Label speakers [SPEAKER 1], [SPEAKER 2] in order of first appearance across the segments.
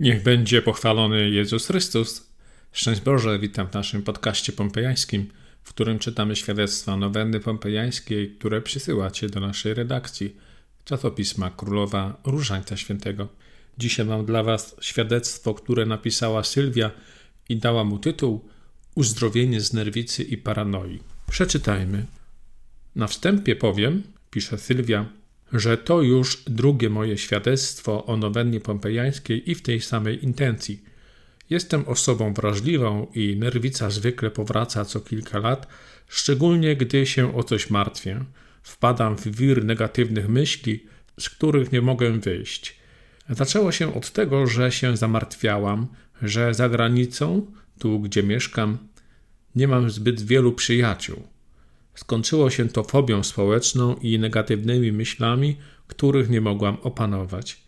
[SPEAKER 1] Niech będzie pochwalony Jezus Chrystus. Szczęść Boże, witam w naszym podcaście pompejańskim, w którym czytamy świadectwa nowenny pompejańskiej, które przysyłacie do naszej redakcji czatopisma Królowa Różańca Świętego. Dzisiaj mam dla Was świadectwo, które napisała Sylwia i dała mu tytuł Uzdrowienie z nerwicy i paranoi. Przeczytajmy. Na wstępie powiem, pisze Sylwia, że to już drugie moje świadectwo o nowennie pompejańskiej i w tej samej intencji. Jestem osobą wrażliwą i nerwica zwykle powraca co kilka lat, szczególnie gdy się o coś martwię. Wpadam w wir negatywnych myśli, z których nie mogę wyjść. Zaczęło się od tego, że się zamartwiałam, że za granicą, tu gdzie mieszkam, nie mam zbyt wielu przyjaciół. Skończyło się to fobią społeczną i negatywnymi myślami, których nie mogłam opanować.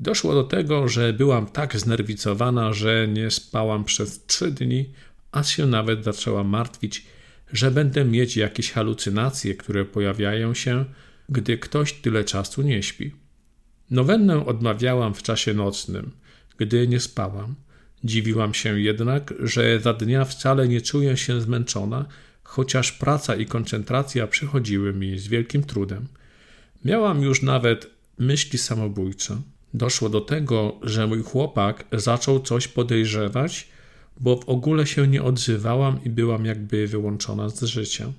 [SPEAKER 1] Doszło do tego, że byłam tak znerwicowana, że nie spałam przez trzy dni, aż się nawet zaczęłam martwić, że będę mieć jakieś halucynacje, które pojawiają się, gdy ktoś tyle czasu nie śpi. Nowennę odmawiałam w czasie nocnym, gdy nie spałam. Dziwiłam się jednak, że za dnia wcale nie czuję się zmęczona, chociaż praca i koncentracja przychodziły mi z wielkim trudem. Miałam już nawet myśli samobójcze. Doszło do tego, że mój chłopak zaczął coś podejrzewać, bo w ogóle się nie odzywałam i byłam jakby wyłączona z życia.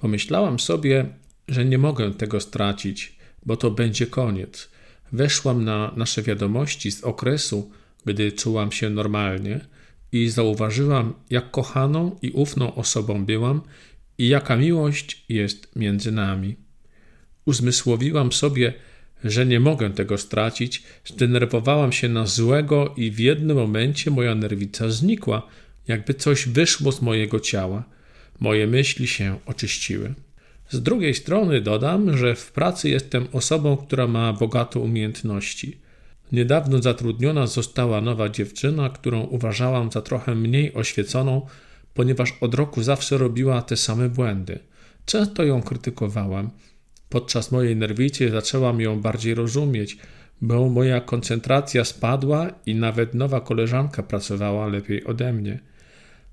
[SPEAKER 1] Pomyślałam sobie, że nie mogę tego stracić, bo to będzie koniec. Weszłam na nasze wiadomości z okresu, gdy czułam się normalnie i zauważyłam, jak kochaną i ufną osobą byłam i jaka miłość jest między nami. Uzmysłowiłam sobie, że nie mogę tego stracić, zdenerwowałam się na złego i w jednym momencie moja nerwica znikła, jakby coś wyszło z mojego ciała. Moje myśli się oczyściły. Z drugiej strony dodam, że w pracy jestem osobą, która ma bogate umiejętności. Niedawno zatrudniona została nowa dziewczyna, którą uważałam za trochę mniej oświeconą, ponieważ od roku zawsze robiła te same błędy. Często ją krytykowałam. Podczas mojej nerwicy zaczęłam ją bardziej rozumieć, bo moja koncentracja spadła i nawet nowa koleżanka pracowała lepiej ode mnie.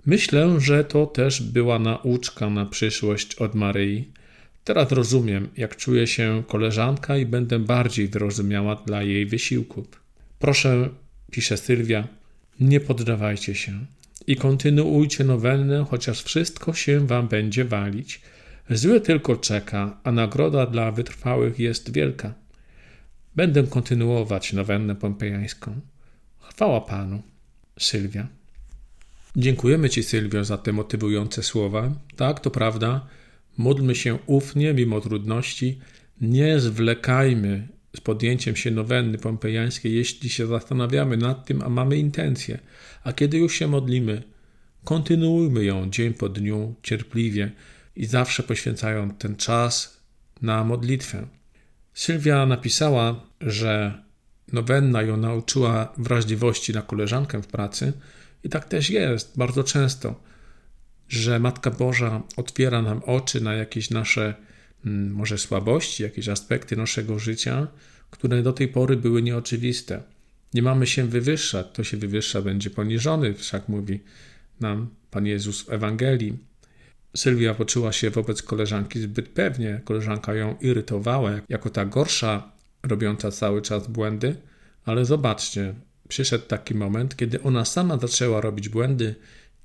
[SPEAKER 1] Myślę, że to też była nauczka na przyszłość od Maryi. Teraz rozumiem, jak czuje się koleżanka i będę bardziej wyrozumiała dla jej wysiłków. Proszę, pisze Sylwia, nie poddawajcie się i kontynuujcie nowennę, chociaż wszystko się wam będzie walić. Zły tylko czeka, a nagroda dla wytrwałych jest wielka. Będę kontynuować nowennę pompejańską. Chwała Panu. Sylwia. Dziękujemy Ci, Sylwio, za te motywujące słowa. Tak, to prawda Módlmy się ufnie, mimo trudności. Nie zwlekajmy z podjęciem się nowenny pompejańskiej, jeśli się zastanawiamy nad tym, a mamy intencję. A kiedy już się modlimy, kontynuujmy ją dzień po dniu cierpliwie i zawsze poświęcając ten czas na modlitwę. Sylwia napisała, że nowenna ją nauczyła wrażliwości na koleżankę w pracy i tak też jest bardzo często że Matka Boża otwiera nam oczy na jakieś nasze mm, może słabości, jakieś aspekty naszego życia, które do tej pory były nieoczywiste. Nie mamy się wywyższać, to się wywyższa, będzie poniżony, wszak mówi nam Pan Jezus w Ewangelii. Sylwia poczuła się wobec koleżanki zbyt pewnie, koleżanka ją irytowała, jako ta gorsza, robiąca cały czas błędy, ale zobaczcie, przyszedł taki moment, kiedy ona sama zaczęła robić błędy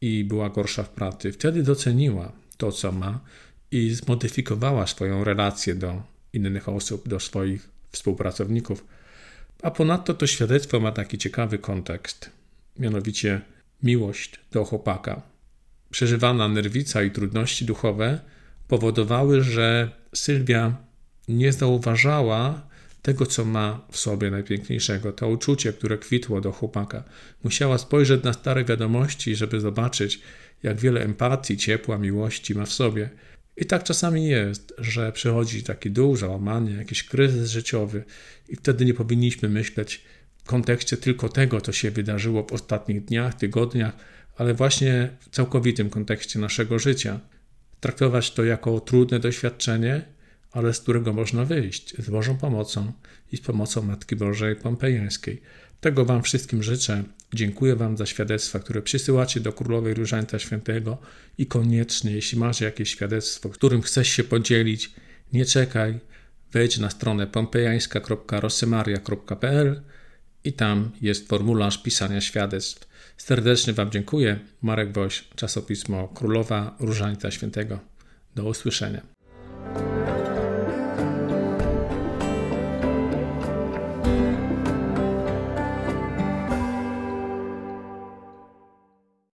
[SPEAKER 1] i była gorsza w pracy, wtedy doceniła to, co ma i zmodyfikowała swoją relację do innych osób, do swoich współpracowników. A ponadto to świadectwo ma taki ciekawy kontekst, mianowicie miłość do chłopaka. Przeżywana nerwica i trudności duchowe powodowały, że Sylwia nie zauważała tego, co ma w sobie najpiękniejszego, to uczucie, które kwitło do chłopaka. Musiała spojrzeć na stare wiadomości, żeby zobaczyć, jak wiele empatii, ciepła, miłości ma w sobie. I tak czasami jest, że przychodzi taki dół, załamanie, jakiś kryzys życiowy, i wtedy nie powinniśmy myśleć w kontekście tylko tego, co się wydarzyło w ostatnich dniach, tygodniach, ale właśnie w całkowitym kontekście naszego życia. Traktować to jako trudne doświadczenie ale z którego można wyjść z Bożą pomocą i z pomocą Matki Bożej Pompejańskiej. Tego Wam wszystkim życzę. Dziękuję Wam za świadectwa, które przysyłacie do Królowej Różańca Świętego i koniecznie, jeśli masz jakieś świadectwo, którym chcesz się podzielić, nie czekaj, wejdź na stronę pompejańska.rosemaria.pl i tam jest formularz pisania świadectw. Serdecznie Wam dziękuję. Marek Woś, czasopismo Królowa Różańca Świętego. Do usłyszenia.